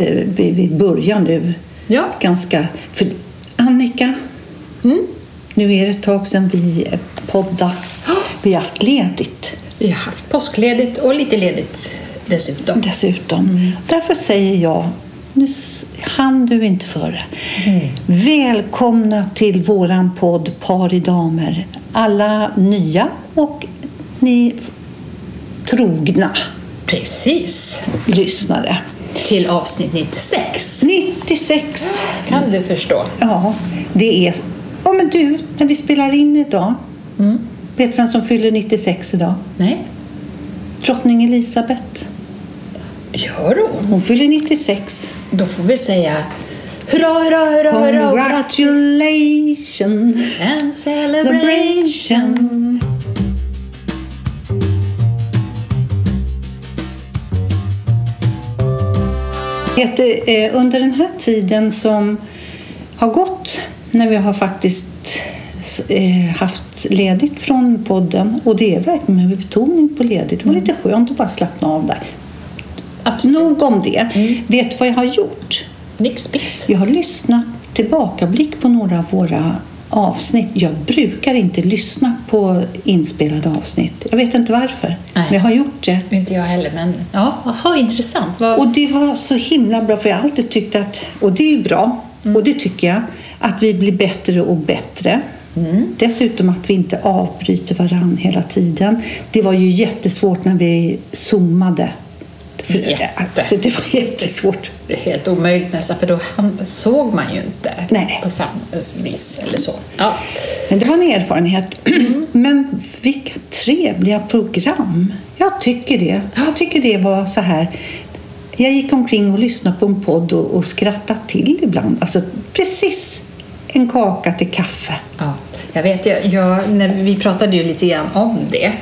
vi, vi börjar nu. Ja. Ganska... För Annika, Mm. nu är det ett tag sedan vi poddade. Vi har haft ledigt Vi har haft påskledigt och lite ledigt dessutom. dessutom. Därför säger jag, nu hann du inte före. Välkomna till våran podd Par i damer. Alla nya och ni trogna Precis. lyssnare. Till avsnitt 96. 96. Kan du förstå? Ja, det är... Ja, men du, när vi spelar in idag. Vet du vem som fyller 96 idag? Nej. Drottning Elisabeth. Gör hon? Hon fyller 96. Då får vi säga hurra, hurra, hurra, hurra Congratulations! and celebration. Under den här tiden som har gått när vi har faktiskt eh, haft ledigt från podden och det är verkligen med betoning på ledigt. Det var lite skönt att bara slappna av där. Absolut. Nog om det. Vet du vad jag har gjort? Nix. Jag har lyssnat tillbakablick på några av våra avsnitt. Jag brukar inte lyssna på inspelade avsnitt. Jag vet inte varför, Nej. men jag har gjort det. Inte jag heller, men ja, aha, intressant. Vad, Och det var så himla bra, för jag har alltid tyckt att, och det är ju bra, och det tycker jag, att vi blir bättre och bättre. Dessutom att vi inte avbryter varann hela tiden. Det var ju jättesvårt när vi zoomade. Jätte. alltså, det var jättesvårt. det är helt omöjligt nästan, för då såg man ju inte Nej. på samma vis. Eller så. Ja. Men det var en erfarenhet. Men vilka trevliga program. Jag tycker det. Jag tycker det var så här. Jag gick omkring och lyssnade på en podd och, och skrattade till ibland. Alltså precis en kaka till kaffe. Ja, jag vet ju, jag, när vi pratade ju lite grann om det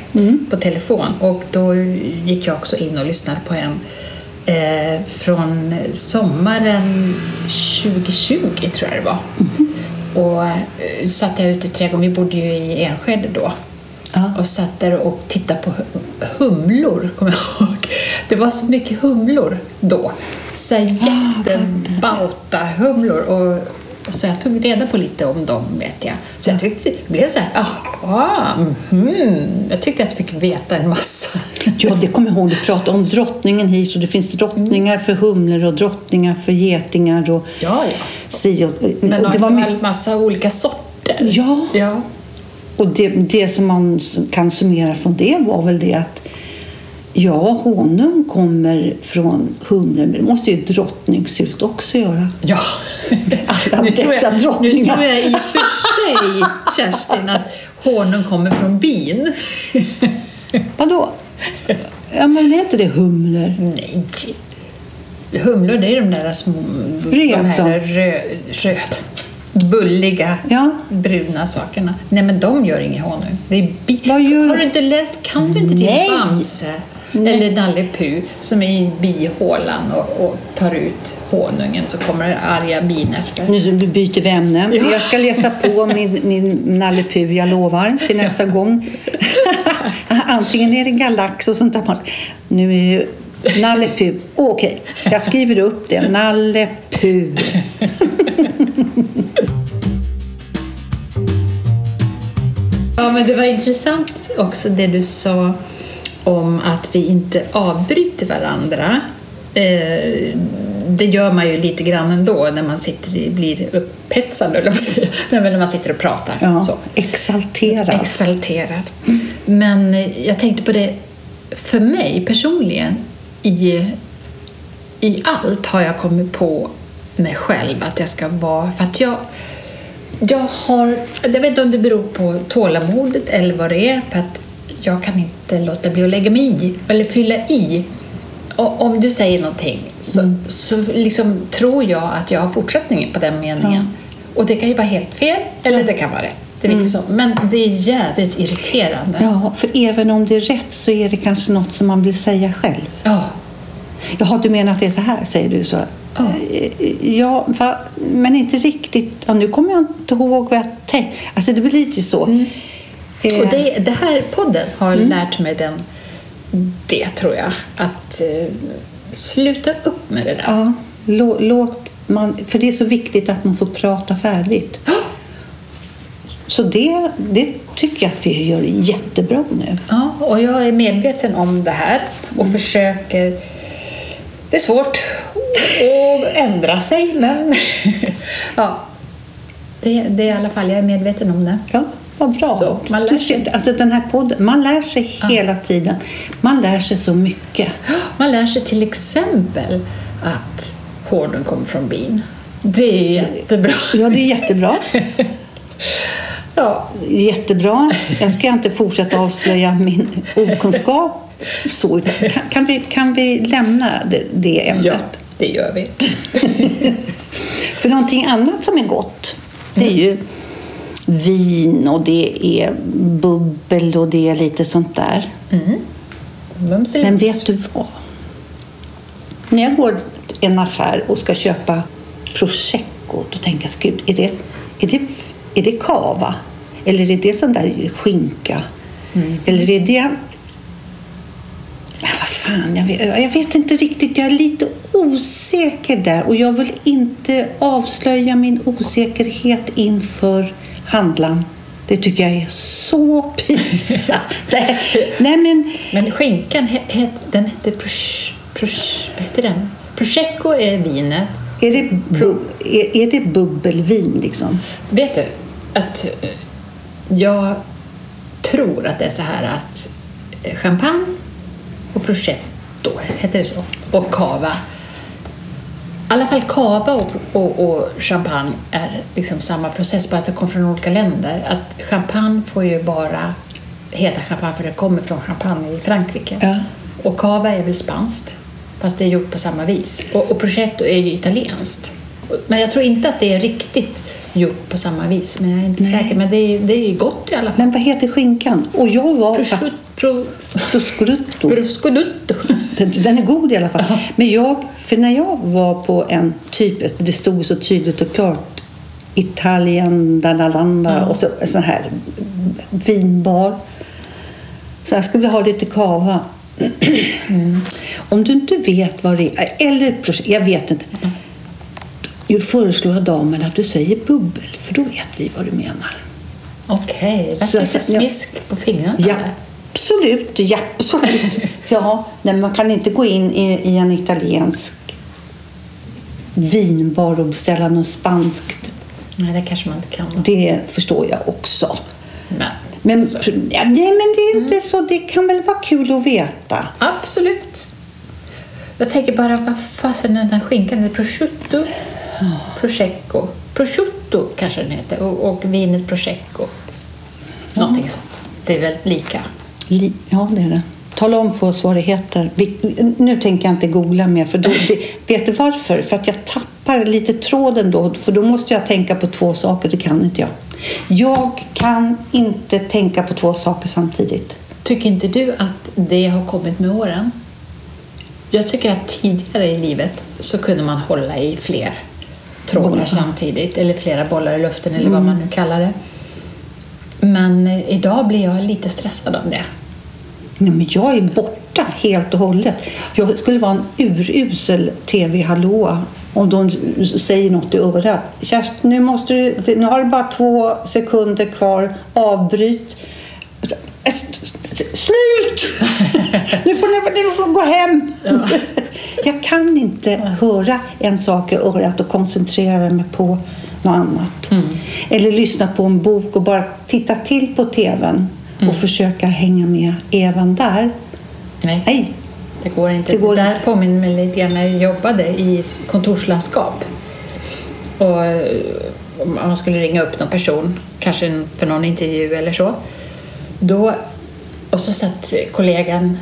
på telefon och då gick jag också in och lyssnade på en eh, från sommaren 2020 tror jag det var. Och eh, satt jag ute i trädgården, vi bodde ju i Enskede då. Ja. Och satt där och tittade på hu- humlor, kommer jag ihåg. Det var så mycket humlor då. Så jättebauta humlor. Och så jag tog reda på lite om dem, vet jag. Så jag tyckte det blev så här, ah, mhm. Jag tyckte att jag fick veta en massa. Ja, det kommer jag ihåg. Du pratade om drottningen hit och det finns drottningar för humlor och drottningar för getingar och Ja, ja. si och, Men och det var en massa olika sorter. Ja. ja. Och det, det som man kan summera från det var väl det att ja, honung kommer från humlen, men det måste ju drottningsylt också göra. Ja. Alla nu, tror dessa jag, nu drottningar. tror jag i och för sig, Kerstin, att honung kommer från bin. Vadå? Ja, men är inte det humlor? Nej. Humlor, det är de där små... Röda. De här röd, bulliga, Ja. bruna sakerna. Nej, men de gör ingen honung. Det är bi- Har du inte läst? Kan du inte Nej. din Bamse? Eller Nalle Puh som är i bihålan och, och tar ut honungen så kommer det arga bin efter. Nu byter vi ämne. Ja. Jag ska läsa på min, min Nalle Puh, jag lovar, till nästa gång. Antingen är det galax och sånt där. Nu är ju Nalle Puh. Okej, jag skriver upp det. Nalle Puh. Ja, men det var intressant också det du sa om att vi inte avbryter varandra. Eh, det gör man ju lite grann ändå när man sitter i, blir upphetsad, eller men när man sitter och pratar. Ja, Så. exalterad. Exalterad. Men eh, jag tänkte på det, för mig personligen, i, i allt har jag kommit på mig själv att jag ska vara... För att jag, jag har... Jag vet inte om det beror på tålamodet eller vad det är, för att jag kan inte låta bli att lägga mig i, eller fylla i. Och om du säger någonting så, så liksom tror jag att jag har fortsättningen på den meningen. Och det kan ju vara helt fel, eller det kan vara rätt. Det vilket som. Men det är jädrigt irriterande. Ja, för även om det är rätt så är det kanske något som man vill säga själv. Ja. Jaha, du menar att det är så här, säger du så? Ja. Eh, Ja, va, men inte riktigt. Ja, nu kommer jag inte ihåg vad jag tänkte. Alltså, det blir lite så. Eh, Och det, det här podden har lärt mig den, det tror jag. Att eh, sluta upp med det där. Ja. Lå- Låt man, för det är så viktigt att man får prata färdigt. Så det, det tycker jag att vi gör jättebra nu. Ja, och jag är medveten om det här och försöker... Det är svårt att ändra sig, men ja, det, det är i alla fall, jag är medveten om det. Ja, vad bra. Så, man lär sig. Alltså den här podden, man lär sig hela tiden. Man lär sig så mycket. Man lär sig till exempel att honung kommer från bin. Det är jättebra. Ja, det är jättebra. Ja, Jättebra. Jag ska inte fortsätta avslöja min okunskap. Så, kan, kan, vi, kan vi lämna det, det ämnet? ja det gör vi. För någonting annat som är gott, det är ju vin och det är bubbel och det är lite sånt där. Eller Men vet du vad? När jag går i en affär och ska köpa prosecco, då tänker jag, gud, är det, är det, är det cava? Eller är det sån där skinka? Eller är det... Ja, vad fan, jag vet, jag vet inte riktigt. Jag är lite osäker där och jag vill inte avslöja min osäkerhet inför handlaren. Det tycker jag är så pinsamt. Nej, men Men skinkan, den hette pros, vad heter den? Prosecco är vinet. Är det, bu- är, är det bubbelvin liksom? Vet du att eh, jag tror att det är så här att eh, champagne och prosecco, heter det så, och cava alla fall cava och, och, och champagne är liksom samma process, bara att det kommer från olika länder. Att champagne får ju bara heta champagne för det kommer från champagne i Frankrike. Ja. Och cava är väl spanskt, fast det är gjort på samma vis. Och, och prosciutto är ju italienskt. Men jag tror inte att det är riktigt gjort på samma vis. Men jag är inte säker. Men det är, det är gott i alla fall. Men vad heter skinkan? Och jag var... Prosciutto. Pro, Prosciutto. prosciutto. Den, den är god i alla fall. Men jag, för när jag var på en typ, det stod så tydligt och klart, Italien, Danalanda och så, en sån här vinbar. Så jag skulle ha lite kava. Om du inte vet vad det är, eller jag vet inte. Jag föreslår damen att du säger bubbel, för då vet vi vad du menar. Okej, det Så- lite ja. smisk på fingrarna. Ja. Absolut. Ja, absolut. Ja, nej, man kan inte gå in i, i en italiensk vinbar och beställa något spanskt. Nej, det kanske man inte kan. Det förstår jag också. Men, Men, så. ja, nej, men det är inte så. Det kan väl vara kul att veta. Absolut. Jag tänker bara, vad fasen är den här skinkan? Är det prosciutto? Prosecco. Prosciutto kanske den heter och, och vinet prosecco. Någonting sånt. Det är väldigt lika. Ja, det är det. Tala om för oss vad det heter. Nu tänker jag inte googla mer. För då, vet du varför? För att jag tappar lite tråden då. För då måste jag tänka på två saker. Det kan inte jag. Jag kan inte tänka på två saker samtidigt. Tycker inte du att det har kommit med åren? Jag tycker att tidigare i livet så kunde man hålla i fler trådar samtidigt eller flera bollar i luften eller vad man nu kallar det. Men idag blir jag lite stressad av det. Nej, men jag är borta helt och hållet. Jag skulle vara en urusel tv-hallåa om de säger något i örat. Kerstin, nu, måste du, nu har du bara två sekunder kvar. Avbryt. Slut! Nu får ni nu får gå hem. Jag kan inte höra en sak i örat och koncentrera mig på något annat. Eller lyssna på en bok och bara titta till på tvn och försöka hänga med även där. Nej, Nej, det går inte. Det går det där inte. påminner mig lite grann när jag jobbade i kontorslandskap. Och om man skulle ringa upp någon person, kanske för någon intervju eller så. Då, och så satt kollegan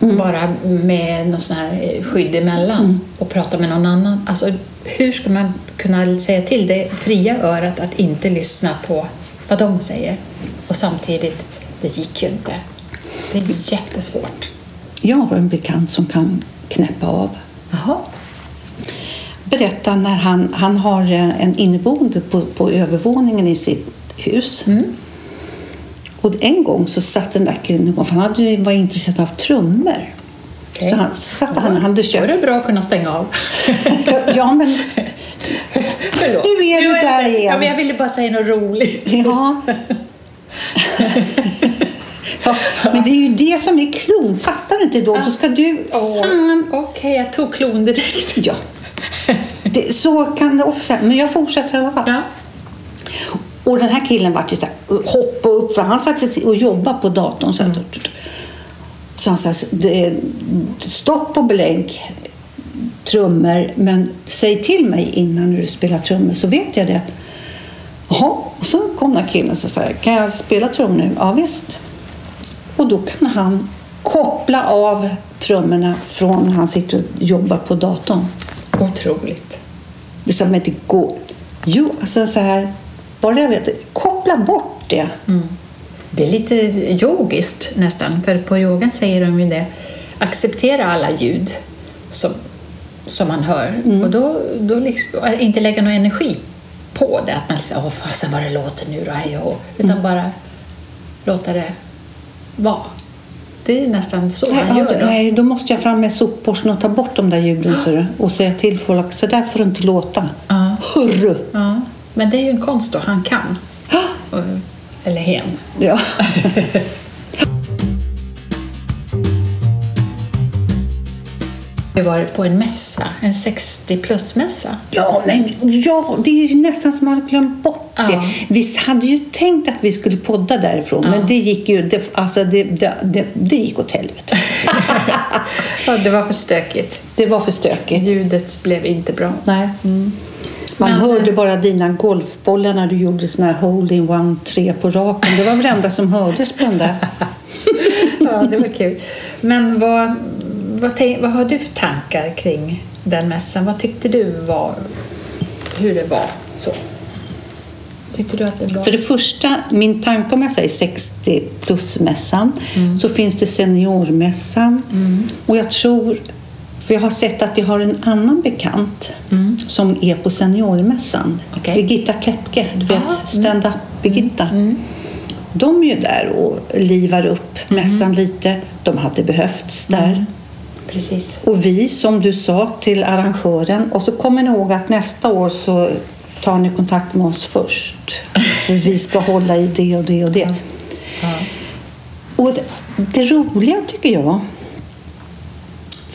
bara med någon sån här skydd emellan och pratade med någon annan. Alltså, hur ska man kunna säga till det fria örat att inte lyssna på vad de säger? Och samtidigt, det gick ju inte. Det är jättesvårt. jag har en bekant som kan knäppa av. Jaha. Berätta när han, han har en en inneboende på, på övervåningen i sitt hus. Och en gång så satt den där killen för han hade ju- var intresserad av trummor. Okej. Så han satte han, han Då är det bra att kunna stänga av. Ja, men Förlåt. Är du Jo, jag- där igen. Ja, men jag ville bara säga något roligt. Ja. ja. Men det är ju det som är klon. Fattar du inte då? Då ska du... Fan. Okej, jag tog klon direkt. Ja. Det, så kan det också Men jag fortsätter i alla fall. Ja. Och den här killen vart ju så här, hoppa upp för han satt och jobbade på datorn. Så, här, så han sa, det- stopp och belägg trummor, men säg till mig innan du spelar trummor så vet jag det. Jaha, och så kom den här killen och sa, kan jag spela trummor nu? Ja visst. Och då kan han koppla av trummorna från när han sitter och jobbar på datorn. Otroligt. Det som inte går. Jo, alltså så här, bara jag vet, koppla bort det. Det är lite yogiskt nästan, för på yogan säger de ju det. Acceptera alla ljud som, som man hör och då, då liksom, inte lägga någon energi på det. Att man säger åh fasen vad det låter nu då, hej och hå." Utan bara låta det vara. Det är nästan så man Nej, gör då. nej, då måste jag fram med sopborsten och ta bort de där ljuden du, och säga till folk så där får det inte låta. Ja. Hurru! Ja, men det är ju en konst då, han kan. Och- Eller hen. Ja. Vi var på en mässa, en 60 plus-mässa. Ja, men ja, det är ju nästan som man har glömt bort det. Ja. Vi hade ju tänkt att vi skulle podda därifrån, men det gick ju det, alltså det, det, det, det gick åt helvete. Ja, det var för stökigt. Det var för stökigt. Ljudet blev inte bra. Nej. Man Men- hörde bara dina golfbollar när du gjorde såna här hole-in-one, tre på raken. Det var väl det enda som hördes på den där. Ja, det var kul. Men vad, vad, vad har du för tankar kring den mässan? Vad tyckte du var, hur det var så? Tyckte du att det var... För det första, min tanke om jag säger 60 plus-mässan, så finns det seniormässan. Och jag tror, för jag har sett att jag har en annan bekant som är på seniormässan. Okej. Birgitta Klepke, du vet, Ah, stand-up Birgitta. De är ju där och livar upp mässan lite. De hade behövts där. Precis. Och vi, som du sa till arrangören, och så kommer ni ihåg att nästa år så tar ni kontakt med oss först. För vi ska hålla i det och det och det. Ja. Och det, det roliga tycker jag,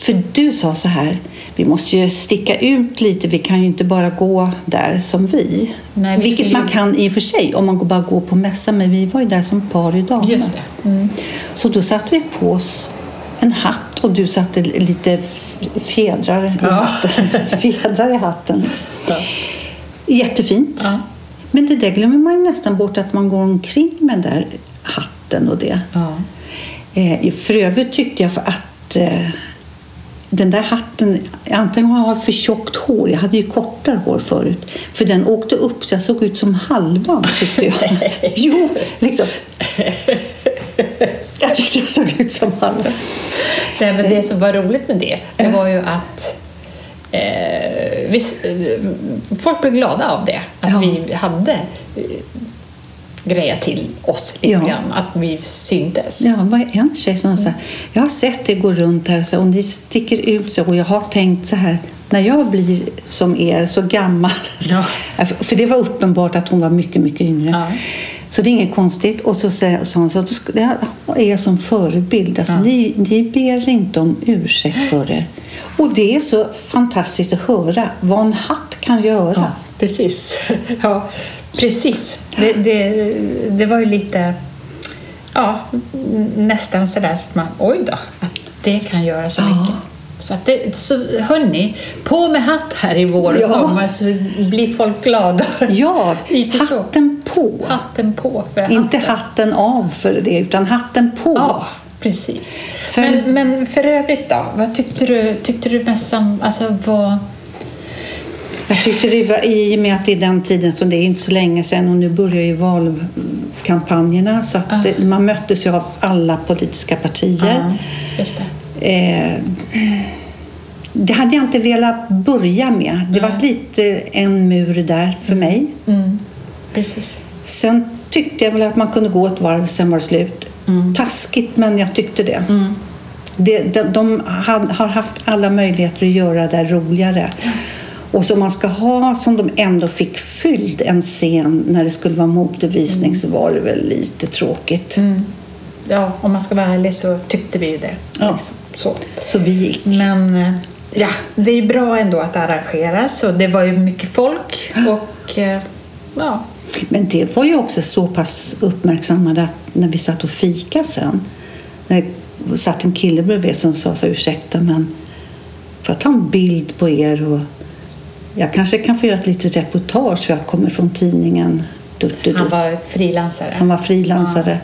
för du sa så här, vi måste ju sticka ut lite, vi kan ju inte bara gå där som vi. Nej, vi Vilket ju- man kan i och för sig om man bara går på mässan, men vi var ju där som par idag. Just det. Mm. Så då satte vi på oss en hatt och du satte lite fjädrar i Ja. hatten. fjädrar i hatten. Ja. Jättefint. Ja. Men det där glömmer man ju nästan bort att man går omkring med den där hatten och det. Ja. Eh, för övrigt tyckte jag för att eh, den där hatten, antingen har jag för tjockt hår, jag hade ju kortare hår förut, för den åkte upp så jag såg ut som halvan tyckte jag. jo, liksom. Jag tyckte jag såg ut som halvan. Nej, men det som var roligt med det, det var ju att eh, eh, folk blev glada av det. Att Ja. vi hade grejat till oss lite Ja. grann, att vi syntes. Ja, det var en tjej som sa jag har sett det gå runt här så, och ni sticker ut så och jag har tänkt så här när jag blir som er så gammal. Ja. För det var uppenbart att hon var mycket, mycket yngre. Ja. Så det är inget konstigt. Och så sa hon så att jag är som förebild. Alltså, Ja. ni, ni ber inte om ursäkt för det. Och det är så fantastiskt att höra vad en hatt kan göra. Precis. Ja, precis. Det, det, det var ju lite, ja, nästan sådär så att man, oj då, att det kan göra så Ja. mycket. Så, att det, så hörni, på med hatt här i vår och Ja. sommar så blir folk glada. Ja, Lite så. hatten på. Hatten på för Inte hatten. hatten av för det, utan hatten på. Ja, precis. För- Men, men för övrigt då, vad tyckte du, tyckte du mässan, alltså vad... Jag tyckte det var i och med att det är den tiden som det är inte så länge sedan och nu börjar ju valkampanjerna så att det, man möttes ju av alla politiska partier. Ja, just det. Eh, det hade jag inte velat börja med. Det var lite en mur där för mig. Mm, precis. Sen tyckte jag väl att man kunde gå ett varv, sen var det slut. Taskigt, men jag tyckte det. Det, de de har, har haft alla möjligheter att göra det roligare. Och så man ska ha, som de ändå fick fylld, en scen när det skulle vara modevisning så var det väl lite tråkigt. Ja, om man ska vara ärlig så tyckte vi ju det. Ja. Liksom. Så. Så vi gick. Men eh, ja, det är bra ändå att det arrangeras och det var ju mycket folk och eh, ja, Men det var ju också så pass uppmärksammade att när vi satt och fika sen, när det satt en kille bredvid som sa så ursäkta men får jag ta en bild på er och jag kanske kan få göra ett litet reportage för jag kommer från tidningen dutt, dutt, han dutt." var frilansare. Han var frilansare.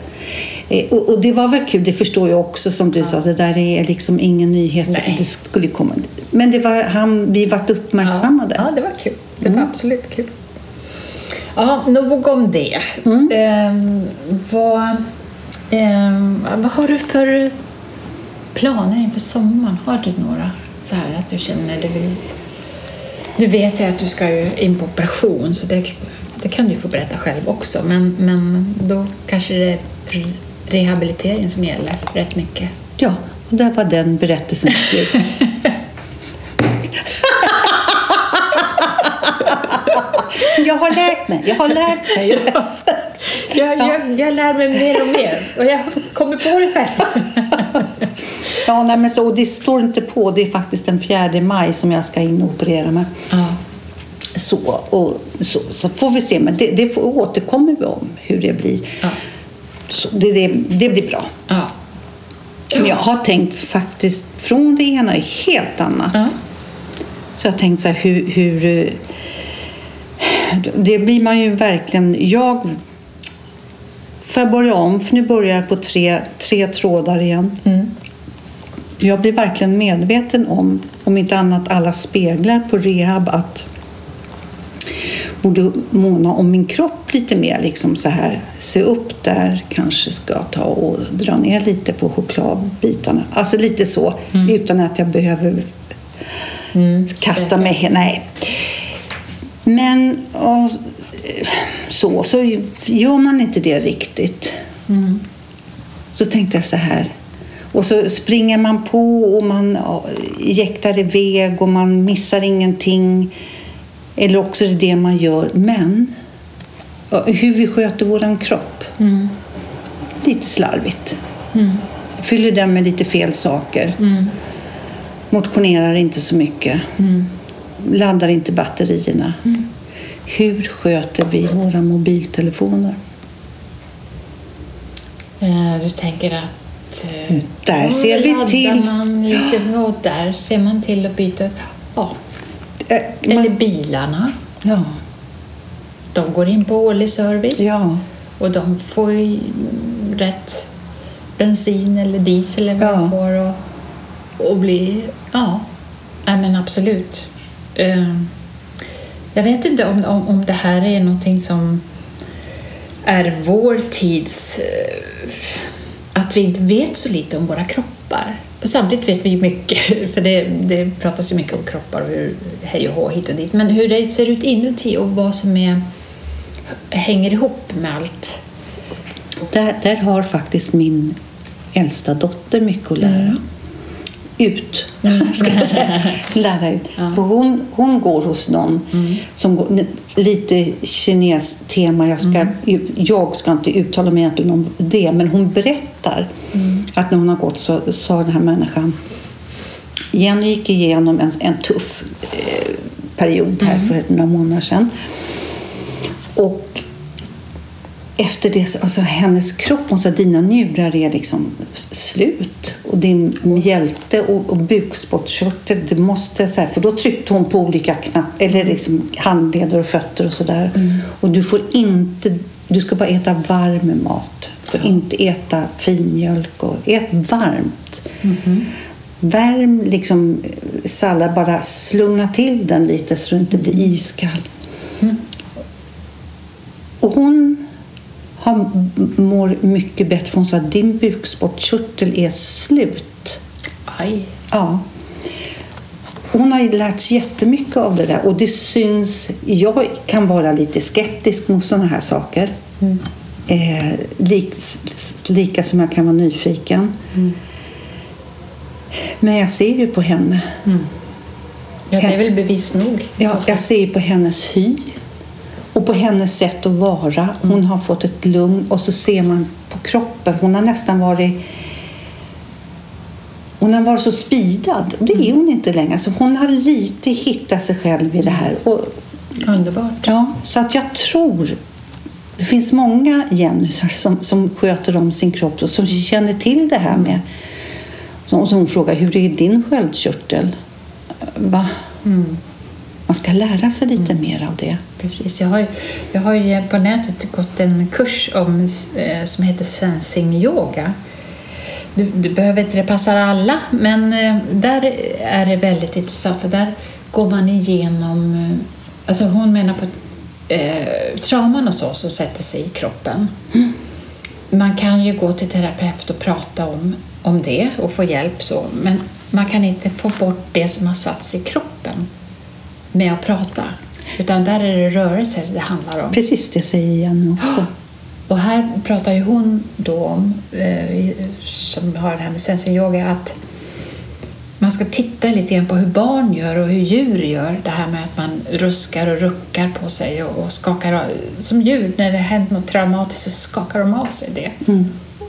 Eh, Och, och det var väl kul, det förstår jag också som du sa, det där är liksom ingen nyhet. Nej. Det skulle komma. Men det var, han, vi vart uppmärksammade. Ja, ja, det var kul. Det var absolut kul. Ja, nog om det. Ehm, vad, ehm, vad har du för planer inför sommaren? Har du några så här att du känner du vill... Du vet ju att du ska ju in på operation så det, det kan du få berätta själv också men, men då kanske det är re- rehabilitering som gäller rätt mycket. Ja, och där var den berättelsen slut. jag har lärt mig, jag har lärt mig. Jag, jag, jag lär mig mer och mer och jag kommer på det själv. Ja, nej, men så, och det står inte på, det är faktiskt den 4 maj som jag ska in och operera mig. Ja. Så, och, så, så får vi se, men det, det får, återkommer vi om hur det blir. Ja. Så det, det, det blir bra. Ja. Men jag har tänkt faktiskt från det ena är helt annat. Ja. Så jag har tänkt så här hur, hur... eh, Det blir man ju verkligen... Jag... Får jag börja om? För nu börjar jag på tre, tre trådar igen. Mm. Jag blir verkligen medveten om, om inte annat alla speglar på rehab, att borde måna om min kropp lite mer. Liksom så här, se upp där, kanske ska ta och dra ner lite på chokladbitarna. Alltså lite så, utan att jag behöver Mm. kasta mig. Nej. Men och, så, så gör man inte det riktigt. Så tänkte jag så här. Och så springer man på och man jäktar iväg och man missar ingenting. Eller också är det det man gör. Men hur vi sköter våran kropp. Lite slarvigt. Fyller den med lite fel saker. Motionerar inte så mycket. Laddar inte batterierna. Hur sköter vi våra mobiltelefoner? Eh, Du tänker att... eh, Där ser vi till. Man lite, och där ser man till att byta... Ja. Eh, Eller man- bilarna. Ja, De går in på årlig service. Ja. Och de får ju rätt bensin eller diesel eller vad Ja. får. Och, och bli... Ja, Nej, men absolut. Eh, Jag vet inte om, om, om det här är någonting som är vår tids... Att vi inte vet så lite om våra kroppar. Och samtidigt vet vi ju mycket, för det, det pratas ju mycket om kroppar och hur hej och hå hit och dit. Men hur det ser ut inuti och vad som är, hänger ihop med allt. där, där har faktiskt min äldsta dotter mycket att lära. Ut, ska jag säga. Lära ut. För hon, hon går hos någon som går, lite kines-tema. Jag ska, jag ska inte uttala mig egentligen om det, men hon berättar att när hon har gått så sa den här människan Jenny gick igenom en, en tuff eh, period här för några månader sedan. Och efter det, så- alltså hennes kropp, hon sa dina njurar är liksom slut. Och din mjälte och, och bukspottkörtel, det måste så här, för då tryckte hon på olika knappar, eller liksom handleder och fötter och sådär. Och du får inte, du ska bara äta varm mat. Får inte äta filmjölk och ät varmt. Värm liksom sallad, bara slunga till den lite så det inte blir iskall. Och hon har, mår mycket bättre. för Hon sa att din bukspottkörtel är slut. Aj. Ja. Hon har lärt sig jättemycket av det där och det syns. Jag kan vara lite skeptisk mot sådana här saker. Eh, lik, lika som jag kan vara nyfiken. Men jag ser ju på henne. Ja, det är väl bevis nog. Ja, jag ser ju på hennes hy och på hennes sätt att vara. Hon har fått ett lugn och så ser man på kroppen. Hon har nästan varit hon har varit så spidad. Det är hon inte längre. Så hon har lite hittat sig själv i det här. Och, Underbart. ja, så att jag tror det finns många Jennysar som, som sköter om sin kropp och som känner till det här med... Och så hon frågar, hur är din sköldkörtel? Va? Man ska lära sig lite mer av det. Precis. Jag har, jag har ju på nätet gått en kurs om, eh, som heter sensing yoga. Du, du behöver inte, det passar alla, men eh, där är det väldigt intressant för där går man igenom, eh, alltså hon menar på eh, trauman och så som sätter sig i kroppen. Man kan ju gå till terapeut och prata om, om det och få hjälp så, men man kan inte få bort det som har satt sig i kroppen med att prata. Utan där är det rörelser det handlar om. Precis, det säger Jenny också. Och här pratar ju hon då om, eh, som har det här med sensing yoga, att man ska titta lite grann på hur barn gör och hur djur gör. Det här med att man ruskar och ruckar på sig och, och skakar av. Som djur, när det händer något traumatiskt så skakar de av sig det.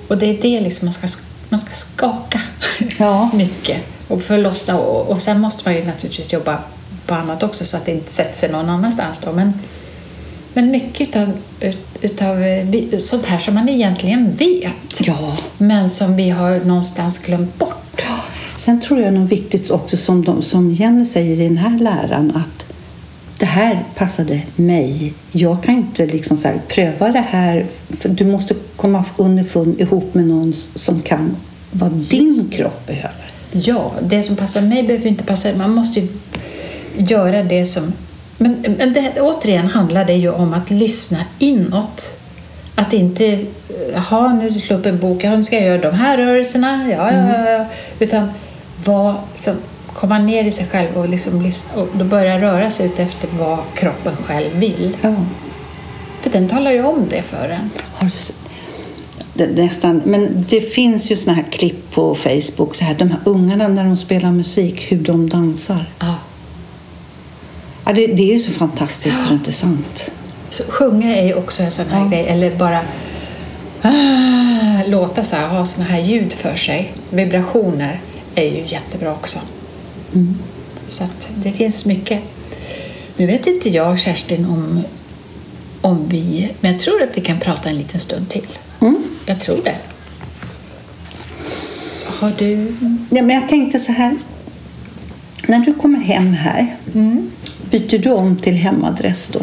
Och det är det liksom man ska, man ska skaka Ja. mycket och förlossna. Och, och sen måste man ju naturligtvis jobba på annat också så att det inte sätter sig någon annanstans. Då. Men, men mycket utav, ut, utav eh, sånt här som man egentligen vet Ja. men som vi har någonstans glömt bort. Sen tror jag nog viktigt också som, de, som Jenny säger i den här läran att det här passade mig. Jag kan inte liksom så här, pröva det här. För du måste komma underfund ihop med någon som kan vad din kropp behöver. Ja, det som passar mig behöver inte passa Man måste ju göra det som... Men, men det, återigen handlar det ju om att lyssna inåt. Att inte ha nu slå upp en bok, ja, nu ska jag göra de här rörelserna, ja, ja, ja, ja. Utan var, liksom, komma ner i sig själv och, liksom lyssna, och då börja röra sig ut efter vad kroppen själv vill. Ja. För den talar ju om det för en. Har det, nästan, men det finns ju såna här klipp på Facebook, så här, de här ungarna när de spelar musik, hur de dansar. Ja. Ja, det, det är ju så fantastiskt så det är inte sant. Så sjunga är ju också en sån här Ja. grej, eller bara ah, låta så här, ha såna här ljud för sig. Vibrationer är ju jättebra också. Så att det finns mycket. Nu vet inte jag, Kerstin, om, om vi... Men jag tror att vi kan prata en liten stund till. Mm. Jag tror det. Så har du... Ja, men jag tänkte så här. När du kommer hem här, Mm. byter du om till hemadress då?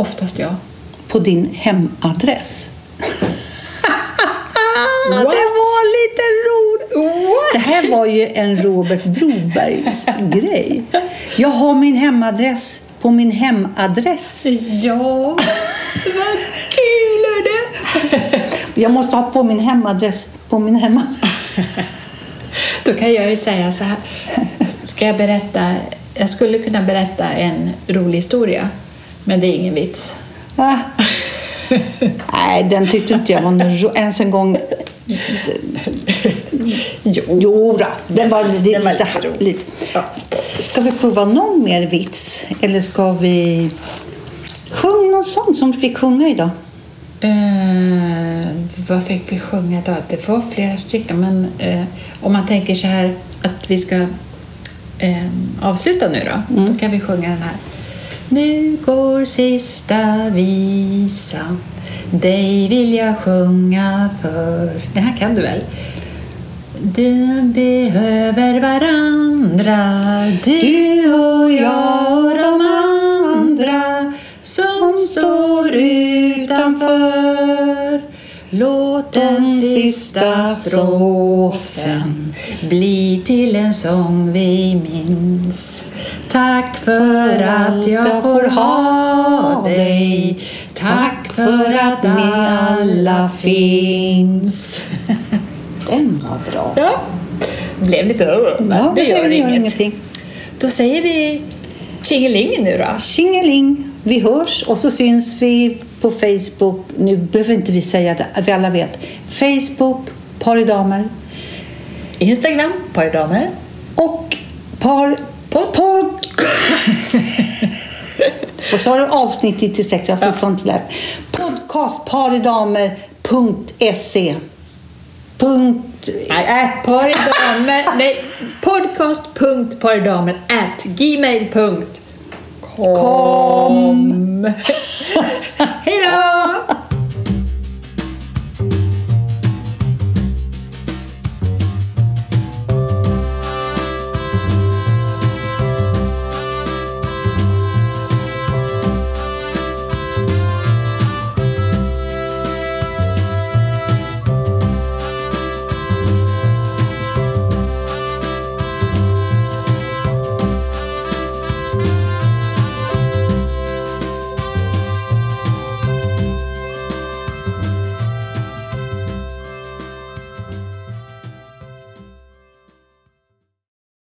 Oftast jag. På din hemadress? What? Det var lite roligt! Det här var ju en Robert Brobergs grej. Jag har min hemadress på min hemadress. Ja, vad kul är det! Jag måste ha på min hemadress på min hemadress. Då kan jag ju säga så här. Ska jag berätta? Jag skulle kunna berätta en rolig historia, men det är ingen vits. Ah. Nej, den tyckte inte jag var någon ens en gång. Jo. Jo då, den var, lite, Den var lite, lite lite. Ja. Ska vi prova någon mer vits? Eller ska vi sjunga någon sång som du fick sjunga idag? Eh, vad fick vi sjunga då? Det var flera stycken, men eh, om man tänker så här att vi ska eh, avsluta nu då, då kan vi sjunga den här. Nu går sista visan, dig vill jag sjunga för. Den här kan du väl? Du behöver varandra, du och jag och de andra som står utanför. Låt den sista strofen bli till en sång vi minns. Tack för att jag får ha dig. Tack för att ni alla finns. Den var bra. Ja, blev lite... Ja, det gör, ingenting. Då säger vi tjingeling nu då. Tjingeling, vi hörs och så syns vi på Facebook. Nu behöver inte vi säga det, vi alla vet. Facebook, Paridamer. Instagram, Paridamer. Och par... Pod- Pod... och så har du avsnitt 96, jag har fortfarande inte lärt. Podcastparidamer.se Punkt... Ät. Paridamer, nej, podcast.paridamer at gmail.com. Hej då!